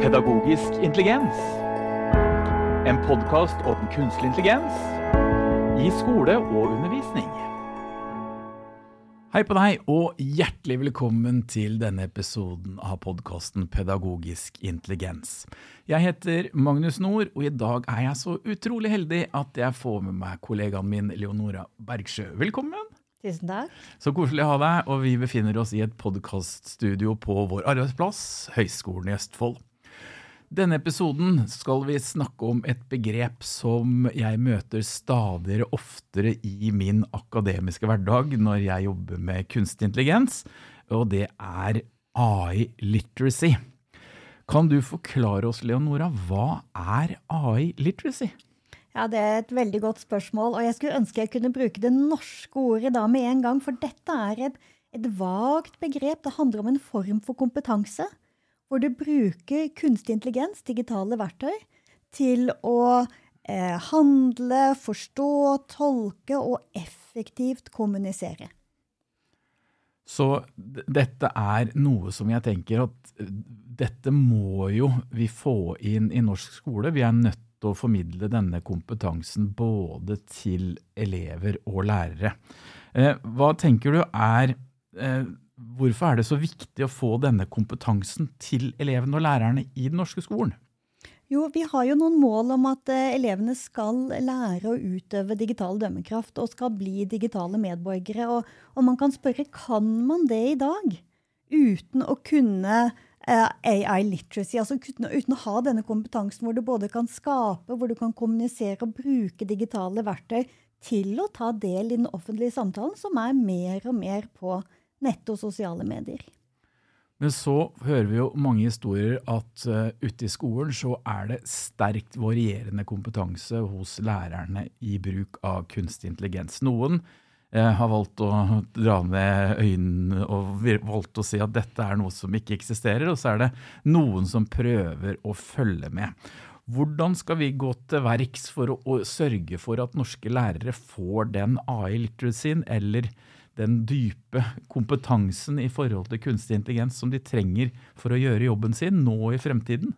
Pedagogisk intelligens. En podkast om kunstig intelligens i skole og undervisning. Hei på deg, og hjertelig velkommen til denne episoden av podkasten Pedagogisk intelligens. Jeg heter Magnus Nord, og i dag er jeg så utrolig heldig at jeg får med meg kollegaen min Leonora Bergsjø. Velkommen! Tusen takk. Så koselig å ha deg, og vi befinner oss i et podkaststudio på vår arbeidsplass, Høgskolen i Østfold. Denne episoden skal vi snakke om et begrep som jeg møter stadigere oftere i min akademiske hverdag når jeg jobber med kunstig intelligens, og det er AI literacy. Kan du forklare oss, Leonora, hva er AI literacy? Ja, Det er et veldig godt spørsmål, og jeg skulle ønske jeg kunne bruke det norske ordet da med en gang, for dette er et, et vagt begrep. Det handler om en form for kompetanse hvor du bruker kunstig intelligens, digitale verktøy, til å eh, handle, forstå, tolke og effektivt kommunisere. Så dette er noe som jeg tenker at eh, dette må jo vi få inn i norsk skole. Vi er nødt til å formidle denne kompetansen både til elever og lærere. Eh, hva tenker du er eh, Hvorfor er det så viktig å få denne kompetansen til elevene og lærerne i den norske skolen? Jo, vi har jo noen mål om at uh, elevene skal lære å utøve digital dømmekraft og skal bli digitale medborgere. Og, og, man kan spørre kan man det i dag uten å kunne eh, AI literacy, altså uten, uten, å ha denne kompetansen hvor du både kan skape, hvor du kan kommunisere og bruke digitale verktøy til å ta del i den offentlige samtalen, som er mer og mer på nett og sosiale medier. Men så hører vi jo mange historier at uh, ute i skolen så er det sterkt varierende kompetanse hos lærerne i bruk av kunstig intelligens. Noen uh, har valgt å dra ned øynene og valgt å si at dette er noe som ikke eksisterer, og så er det noen som prøver å følge med. Hvordan skal vi gå til verks for å, å sørge for at norske lærere får den AI-literacyen eller den dype kompetansen i forhold til kunstig intelligens som de trenger for å gjøre jobben sin nå i fremtiden?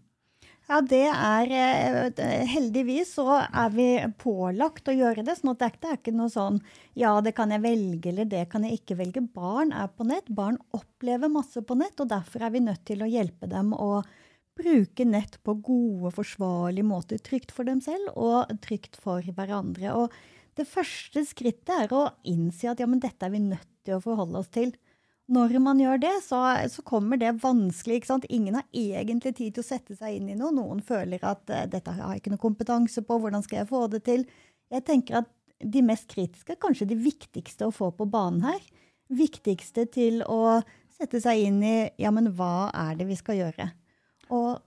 Ja, det er eh, Heldigvis så er vi pålagt å gjøre det. sånn at det er ikke noe sånn ja, det kan jeg velge, eller det kan jeg ikke velge. Barn er på nett. Barn opplever masse på nett, og derfor er vi nødt til å hjelpe dem å bruke nett på gode, forsvarlige måter. Trygt for dem selv og trygt for hverandre. Og det første skrittet er å innse at ja, men dette er vi nødt til å forholde oss til. Når man gjør det, så, så kommer det vanskelig. ikke sant? Ingen har egentlig tid til å sette seg inn i noe. Noen føler at uh, dette har jeg ikke noe kompetanse på, hvordan skal jeg få det til? Jeg tenker at de mest kritiske, kanskje de viktigste å få på banen her, viktigste til å sette seg inn i ja, men hva er det vi skal gjøre? Og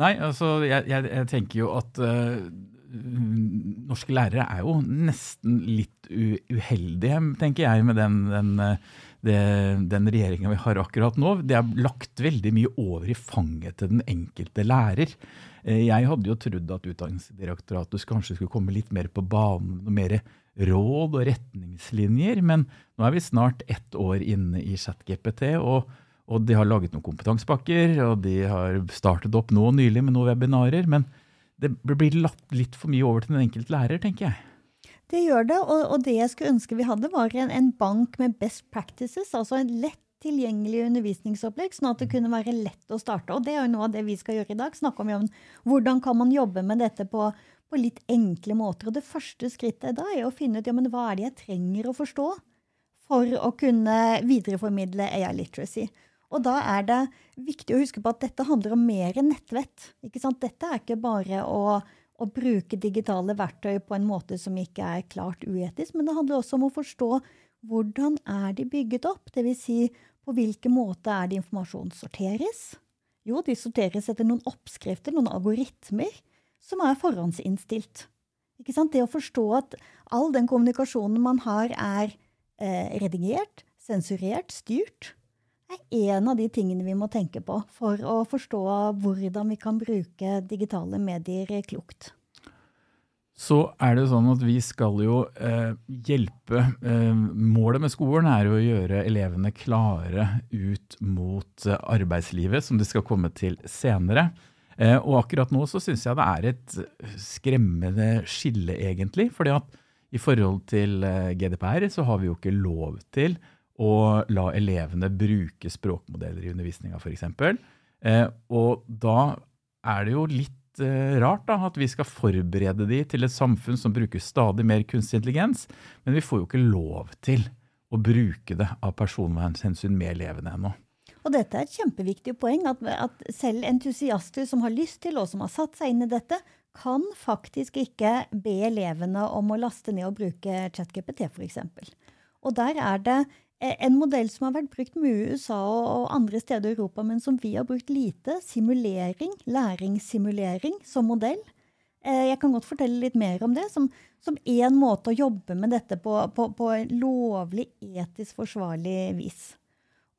Nei, altså jeg, jeg, jeg tenker jo at uh norske lærere er jo nesten litt uheldige, tenker jeg, med den, den, den regjeringa vi har akkurat nå. Det er lagt veldig mye over i fanget til den enkelte lærer. Eh, jeg hadde jo trodd at Utdanningsdirektoratet kanskje skulle komme litt mer på banen, med mer råd og retningslinjer, men nå er vi snart ett år inne i ChatGPT. og og de har laget noen kompetansepakker, og de har startet opp nå nylig med noen webinarer. Men det blir latt litt for mye over til den enkelte lærer, tenker jeg. Det gjør det, og, og det jeg skulle ønske vi hadde, var en, en, bank med best practices. Altså en lett tilgjengelig undervisningsopplegg, sånn at det kunne være lett å starte. Og det er jo noe av det vi skal gjøre i dag. Snakke om hvordan kan man jobbe med dette på, på litt enkle måter. Og det første skrittet da er å finne ut ja, men hva er det jeg trenger å forstå for å kunne videreformidle AI literacy. Og da er det viktig å huske på at dette handler om mer enn nettvett. Dette er ikke bare å, å, bruke digitale verktøy på en måte som ikke er klart uetisk, men det handler også om å forstå hvordan er de bygget opp? Dvs. Si, på hvilken måte er det informasjon sorteres? Jo, de sorteres etter noen oppskrifter, noen algoritmer, som er forhåndsinnstilt. Det å forstå at all den kommunikasjonen man har, er eh, redigert, sensurert, styrt er en av de tingene vi må tenke på for å forstå hvordan vi kan bruke digitale medier klokt. så er det sånn at vi skal jo eh, hjelpe eh, Målet med skolen er jo å gjøre elevene klare ut mot eh, arbeidslivet, som de skal komme til senere. Eh, og akkurat nå så syns jeg det er et skremmende skille, egentlig. fordi at i forhold til eh, GDPR så har vi jo ikke lov til å la elevene bruke språkmodeller i undervisninga, f.eks. Eh, og da er det jo litt Eh, rart da, at vi skal forberede de til et samfunn som bruker stadig mer kunstig intelligens, men vi får jo ikke lov til å bruke det av personvernhensyn med elevene ennå. Og dette er et kjempeviktig poeng, at, at, selv entusiaster som har lyst til, og som har satt seg inn i dette, kan faktisk ikke be elevene om å laste ned og bruke ChatGPT, f.eks. Og der er det en modell som har vært brukt mye i USA og andre steder i Europa, men som vi har brukt lite, simulering, læringssimulering som modell. Eh, jeg kan godt fortelle litt mer om det, som, én måte å jobbe med dette på, på, på lovlig, etisk forsvarlig vis.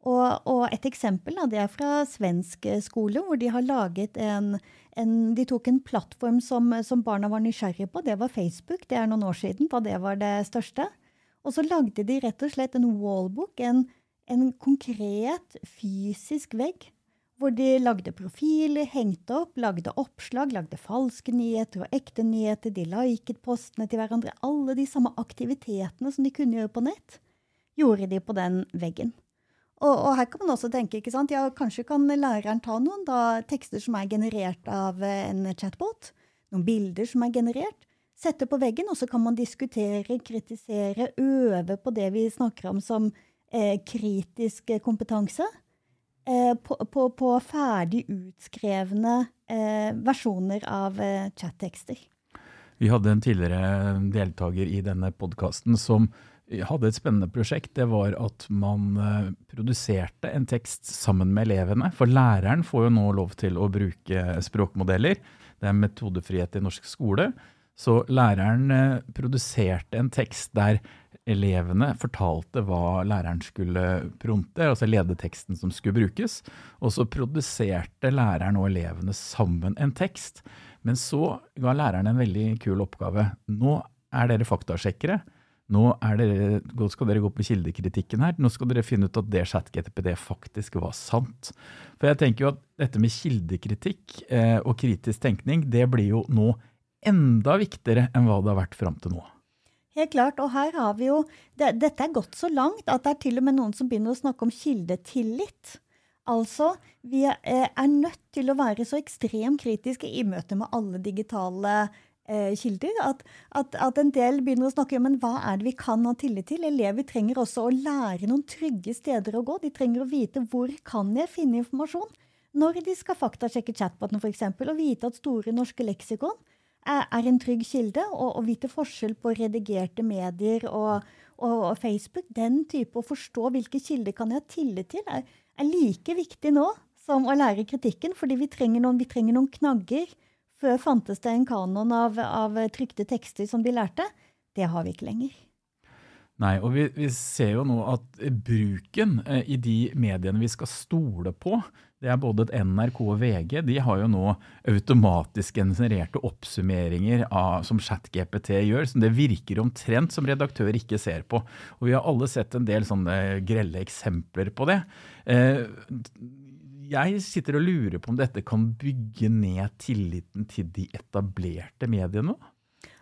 Og, og, et eksempel det er fra svensk skole, hvor de har laget en, en De tok en plattform som, som barna var nysgjerrige på. Det var Facebook. Det er noen år siden da det var det største. Og så lagde de rett og slett en wallbook, en, en konkret fysisk vegg, hvor de lagde profiler, hengte opp, lagde oppslag, lagde falske nyheter og ekte nyheter, de liket postene til hverandre. Alle de samme aktivitetene som de kunne gjøre på nett, gjorde de på den veggen. Og, og, her kan man også tenke, ikke sant? Ja, kanskje kan læreren ta noen da, tekster som er generert av en chatbot, noen bilder som er generert, sette på veggen, og så kan man diskutere, kritisere, øve på det vi snakker om som eh, kritisk kompetanse. Eh, på, på, på, ferdig utskrevne eh, versjoner av eh, chattekster. Vi hadde en tidligere deltaker i denne podkasten som hadde et spennende prosjekt. Det var at man eh, produserte en tekst sammen med elevene. For læreren får jo nå lov til å bruke språkmodeller. Det er metodefrihet i norsk skole. Så læreren eh, produserte en tekst der elevene fortalte hva læreren skulle pronte, altså ledeteksten som skulle brukes. Og så produserte læreren og elevene sammen en tekst. Men så ga læreren en veldig kul oppgave. Nå er dere faktasjekkere. Nå dere, skal dere gå på kildekritikken her. Nå skal dere finne ut at det chat-GTPD faktisk var sant. For jeg tenker jo at dette med kildekritikk eh, og kritisk tenkning, det blir jo nå enda viktigere enn hva det har vært fram til nå. Helt klart, og her har vi jo det, Dette er gått så langt at det er til og med noen som begynner å snakke om kildetillit. Altså, vi er, eh, nødt til å være så ekstremt kritiske i møte med alle digitale eh, kilder at, at, at, en del begynner å snakke om men hva er det vi kan ha tillit til. Elever trenger også å lære noen trygge steder å gå. De trenger å vite hvor kan jeg finne informasjon. Når de skal faktasjekke chatboten f.eks., og vite at Store norske leksikon er en trygg kilde. Og å vite forskjell på redigerte medier og, og, og, Facebook, den type å forstå hvilke kilder kan jeg ha tillit til, er, er, like viktig nå som å lære kritikken. Fordi vi trenger noen, vi trenger noen knagger. Før fantes det en kanon av, av trykte tekster som de lærte. Det har vi ikke lenger. Nei, og vi, vi, ser jo nå at bruken eh, i de mediene vi skal stole på, det er både et NRK og VG, de har jo nå automatisk genererte oppsummeringer av, som ChatGPT gjør. som det virker omtrent som redaktør ikke ser på. Og vi har alle sett en del sånne grelle eksempler på det. Eh, jeg sitter og lurer på om dette kan bygge ned tilliten til de etablerte mediene?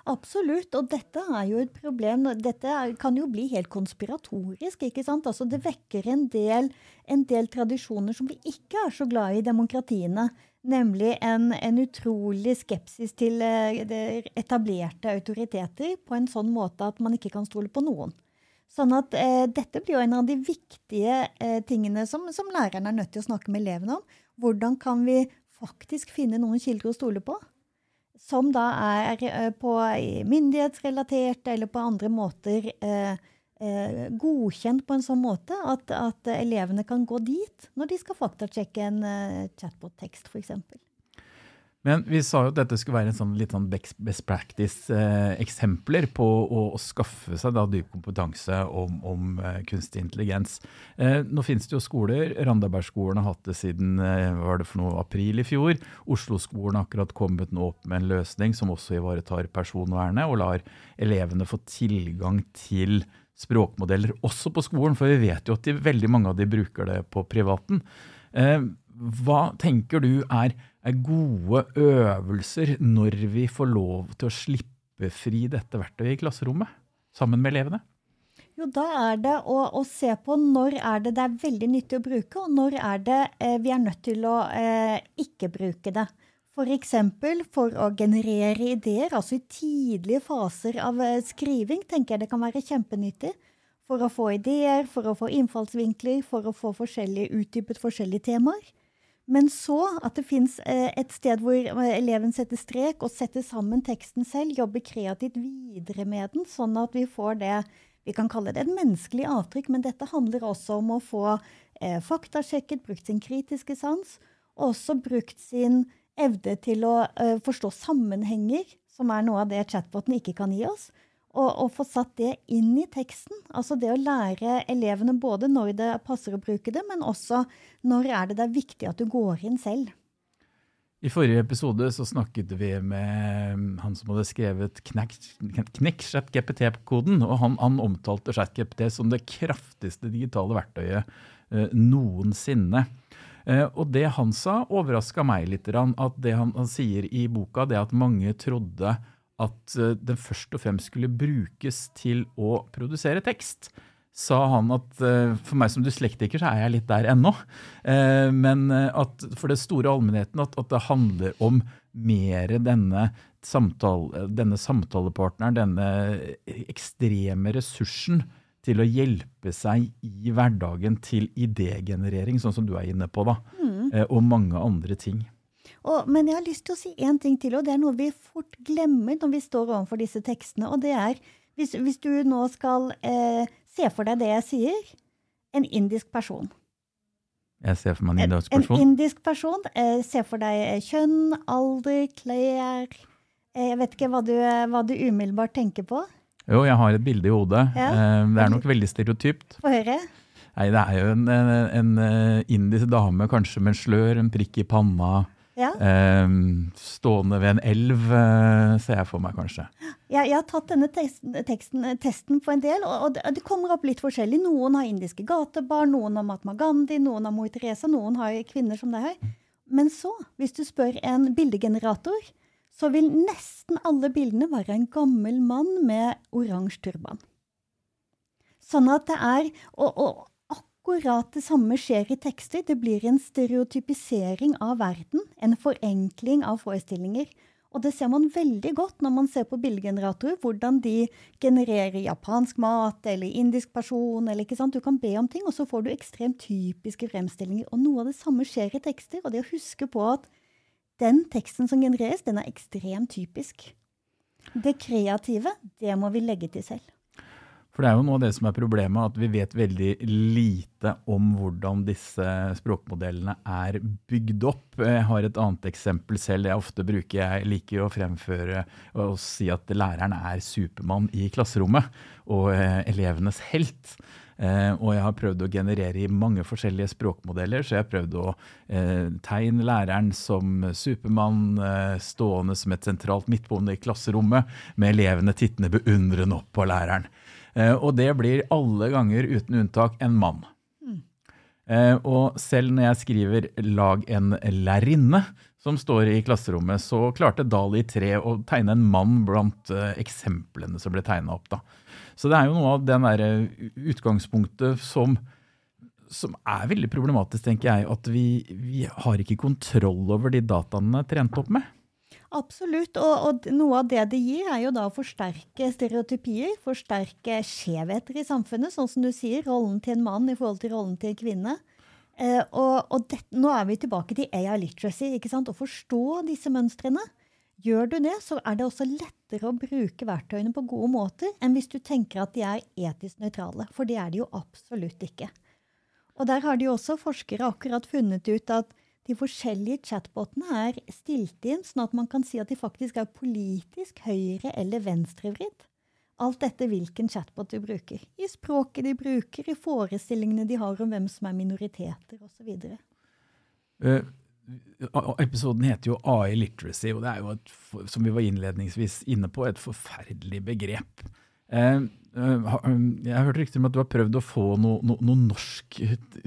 Absolutt, og dette er jo et problem. Dette kan jo bli helt konspiratorisk. ikke sant? Altså Det vekker en del, en del tradisjoner som vi ikke er så glad i i demokratiene. Nemlig en, en utrolig skepsis til uh, etablerte autoriteter på en sånn måte at man ikke kan stole på noen. Sånn at eh, Dette blir jo en av de viktige eh, tingene som, som læreren er nødt til å snakke med elevene om. Hvordan kan vi faktisk finne noen kilder å stole på? Som da er eh, på myndighetsrelatert eller på andre måter eh, eh, godkjent på en sånn måte at, at, elevene kan gå dit når de skal faktasjekke en chatbot-tekst, f.eks. Men vi sa jo at dette skulle være en sånn litt sånn best practice-eksempler eh, på å, å, skaffe seg da dyp kompetanse om, om eh, kunstig intelligens. Eh, nå finnes det jo skoler. Randabergskolen har hatt det siden eh, var det for noe, april i fjor. Oslo-skolen har akkurat kommet nå opp med en løsning som også ivaretar personvernet, og lar elevene få tilgang til språkmodeller også på skolen, for vi vet jo at de, veldig mange av de bruker det på privaten. Hva tenker du er er gode øvelser når vi får lov til å slippe fri dette verktøyet i klasserommet sammen med elevene? Jo, da er det å, å, se på når er det det er veldig nyttig å bruke, og når er det eh, vi er nødt til å eh, ikke bruke det. F.eks. For, for å generere ideer, altså i tidlige faser av eh, skriving, tenker jeg det kan være kjempenyttig. For å få ideer, for å få innfallsvinkler, for å få forskjellige, utdypet forskjellige temaer. Men så at det fins eh, et sted hvor eh, eleven setter strek og setter sammen teksten selv, jobber kreativt videre med den, sånn at vi får det vi kan kalle det et menneskelig avtrykk, men dette handler også om å få eh, faktasjekket, brukt sin kritiske sans, og også brukt sin evne til å eh, forstå sammenhenger, som er noe av det chatboten ikke kan gi oss og, få satt det inn i teksten. Altså det å lære elevene både når det passer å bruke det, men også når er det det er viktig at du går inn selv. I forrige episode så snakket vi med han som hadde skrevet Knekk ChatGPT-koden. og han, han omtalte ChatGPT som det kraftigste digitale verktøyet eh, noensinne. Eh, og det han sa, overraska meg litt. At det han, han sier i boka, det at mange trodde at eh, den først og fremst skulle brukes til å produsere tekst, sa han at uh, for meg som dyslektiker så er jeg litt der ennå. Uh, men at for det store allmennheten at, at det handler om mer denne, samtale, denne samtalepartneren, denne ekstreme ressursen til å hjelpe seg i hverdagen til idégenerering, sånn som du er inne på, da, mm. og mange andre ting. Og, men jeg har lyst til å si én ting til, og det er noe vi fort glemmer når vi står overfor disse tekstene. Og det er, hvis, hvis du nå skal eh, se for deg det jeg sier, en indisk person. Jeg ser for meg en indisk person. En indisk person. Eh, se for deg eh, kjønn, alder, klær eh, Jeg vet ikke hva du, hva du, umiddelbart tenker på? Jo, jeg har et bilde i hodet. Ja. Eh, det er nok veldig stereotypt. Få høre. Nei, det er jo en, en, en, eh, indisk dame, kanskje med en slør, en prikk i panna. Ja. Um, stående ved en elv, uh, ser jeg for meg kanskje. Ja, jeg har tatt denne teksten, teksten, testen på en del, og, og det kommer opp litt forskjellig. Noen har indiske gatebarn, noen har Mahatma Gandhi, noen har Mor Teresa, noen har kvinner som det her. Men så, hvis du spør en bildegenerator, så vil nesten alle bildene være en gammel mann med oransje turban. Sånn at det er og, og Akkurat det samme skjer i tekster. Det blir en stereotypisering av verden, en forenkling av forestillinger. Og det ser man veldig godt når man ser på bildegeneratorer, hvordan de genererer japansk mat eller indisk person. eller? Du kan be om ting, og så får du ekstremt typiske fremstillinger. Og noe av det samme skjer i tekster. Og det å huske på at den teksten som genereres, den er ekstremt typisk. Det kreative, det må vi legge til selv. For det er jo noe av det som er problemet, at vi vet veldig lite om hvordan disse språkmodellene er bygd opp. Jeg har et annet eksempel selv. Jeg ofte bruker, jeg liker å fremføre og si at læreren er Supermann i klasserommet og eh, elevenes helt. Uh, og jeg har prøvd å generere i mange forskjellige språkmodeller, så jeg har prøvd å uh, tegne læreren som Supermann, uh, stående som et sentralt midtbonde i klasserommet, med elevene tittende beundrende opp på læreren. Eh, og det blir alle ganger uten unntak en mann. Mm. Og selv når jeg skriver 'lag en lærerinne', som står i klasserommet, så klarte Dali 3 å tegne en mann blant eh, eksemplene som ble tegna opp. da. Så det er jo noe av den der utgangspunktet som, som er veldig problematisk, tenker jeg. At vi, vi har ikke kontroll over de dataene trent opp med. Absolutt. Og, og, noe av det det gir, er jo da å forsterke stereotypier. Forsterke skjevheter i samfunnet, sånn som du sier. Rollen til en mann i forhold til rollen til en kvinne. Eh, og, og det, nå er vi tilbake til AI literacy. ikke sant? Å forstå disse mønstrene. Gjør du det, så er det også lettere å bruke verktøyene på gode måter enn hvis du tenker at de er etisk nøytrale. For det er de jo absolutt ikke. Og der har de også forskere akkurat funnet ut at de forskjellige chatbotene er stilt inn sånn at man kan si at de faktisk er politisk høyre- eller venstrevridd. Alt etter hvilken chatbot du bruker. I språket de bruker, i forestillingene de har om hvem som er minoriteter osv. Uh, episoden heter jo AI literacy, og det er jo et, som vi var innledningsvis inne på, et forferdelig begrep. Uh, jeg hørte riktig om at du har prøvd å få noe, no, noe norsk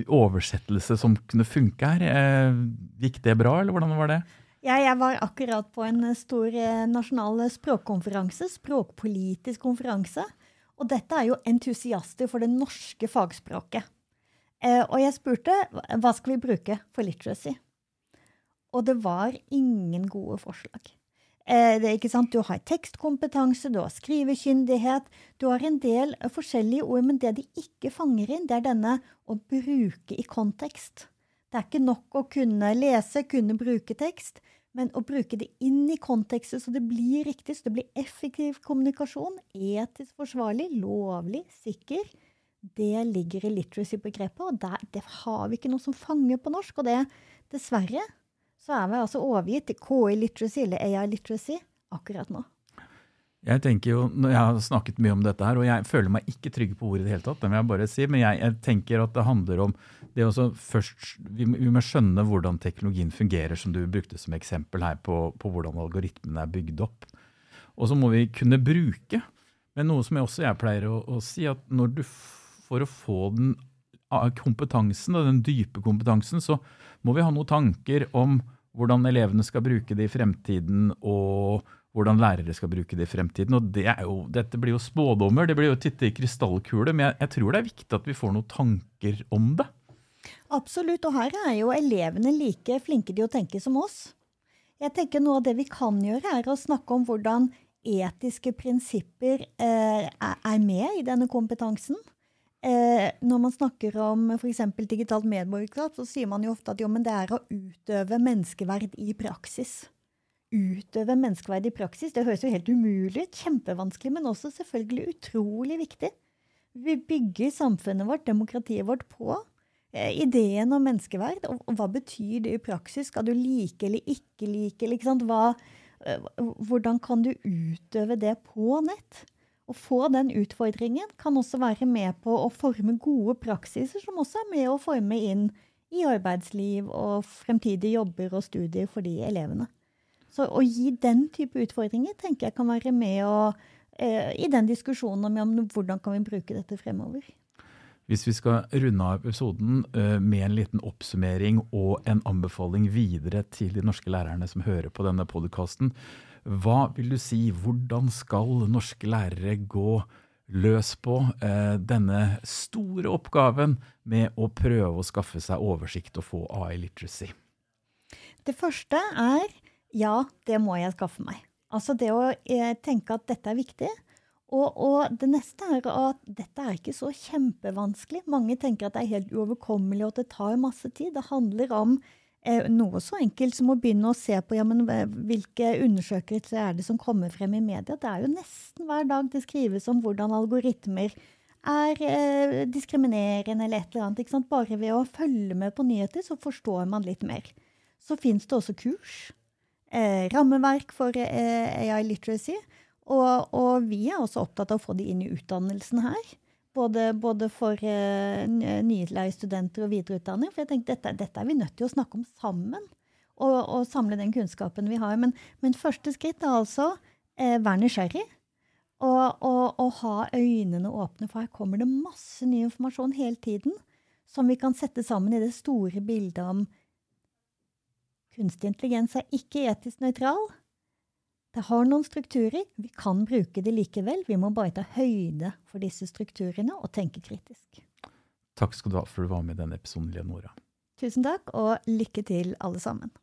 oversettelse som kunne funke her. Gikk det bra, eller hvordan var det? Ja, jeg var akkurat på en stor nasjonal språkkonferanse, språkpolitisk konferanse. Og dette er jo entusiaster for det norske fagspråket. Og jeg spurte hva skal vi bruke for literacy. Og det var ingen gode forslag. Eh, det? Du har tekstkompetanse, du har skrivekyndighet, du har en del forskjellige ord, men det de ikke fanger inn, det er denne å bruke i kontekst. Det er ikke nok å kunne lese, kunne bruke tekst, men å bruke det inn i kontekstet så det blir riktig, så det blir effektiv kommunikasjon, etisk forsvarlig, lovlig, sikker. Det ligger i literacy-begrepet, og der, det har vi ikke noe som fanger på norsk. Og det, dessverre, så er vi altså overgitt til KI literacy eller AI literacy akkurat nå. Jeg tenker jo, jeg har snakket mye om dette her, og jeg føler meg ikke trygg på ordet i det hele tatt. det vil jeg bare si, Men jeg, jeg tenker at det handler om det også først, vi, vi, må skjønne hvordan teknologien fungerer, som du brukte som eksempel her på, på hvordan algoritmene er bygd opp. Og så må vi kunne bruke. Men noe som jeg også jeg pleier å, å si, at når du for å få den kompetansen, den dype kompetansen, så må vi ha noen tanker om hvordan elevene skal bruke det i fremtiden, og hvordan lærere skal bruke det i fremtiden. Og det jo, Dette blir jo spådommer, det blir jo å titte i krystallkule, men jeg, jeg, tror det er viktig at vi får noen tanker om det. Absolutt, og her er jo elevene like flinke til å tenke som oss. Jeg tenker Noe av det vi kan gjøre, er å snakke om hvordan etiske prinsipper eh, er med i denne kompetansen. Eh, når man snakker om f.eks. digitalt medborgerskap, så sier man jo ofte at jo, det er å utøve menneskeverd i praksis. Utøve menneskeverd i praksis, det høres jo helt umulig ut. Kjempevanskelig, men også selvfølgelig utrolig viktig. Vi bygger samfunnet vårt, demokratiet vårt, på eh, ideen om menneskeverd. Og, hva betyr det i praksis? Skal du like eller ikke like? Eller, hva, eh, hvordan kan du utøve det på nett? Å få den utfordringen kan også være med på å forme gode praksiser, som også er med å forme inn i arbeidsliv og fremtidige jobber og studier for de elevene. Så å gi den type utfordringer tenker jeg kan være med å, eh, i den diskusjonen om, om hvordan kan vi bruke dette fremover. Hvis vi skal runde av episoden uh, med en liten oppsummering og en anbefaling videre til de norske lærerne som hører på denne podkasten, hva vil du si, hvordan skal norske lærere gå løs på eh, denne store oppgaven med å prøve å skaffe seg oversikt og få AI literacy? Det første er ja, det må jeg skaffe meg. Altså det å eh, tenke at dette er viktig. Og, og, det neste er at dette er ikke så kjempevanskelig. Mange tenker at det er helt uoverkommelig og at det tar masse tid. Det handler om noe så enkelt som å begynne å se på ja, men, hvilke undersøkelser er det som kommer frem i media. Det er jo nesten hver dag det skrives om hvordan algoritmer er eh, diskriminerende eller et eller annet. Ikke sant? Bare ved å følge med på nyheter så forstår man litt mer. Så fins det også kurs. Eh, rammeverk for eh, AI literacy. Og, og, vi er også opptatt av å få det inn i utdannelsen her. Både, både for uh, nylærerstudenter og videreutdanning. For jeg tenkte dette, dette, er vi nødt til å snakke om sammen. Og, og samle den kunnskapen vi har. Men, men første skritt er altså uh, vær nysgjerrig. Og, og, og, ha øynene åpne, for her kommer det masse ny informasjon hele tiden som vi kan sette sammen i det store bildet om kunstig intelligens er ikke etisk nøytral. Det har noen strukturer, vi kan bruke de likevel. Vi må bare ta høyde for disse strukturene og tenke kritisk. Takk skal du ha for at du var med i denne episoden, Leonora. Tusen takk, og lykke til alle sammen.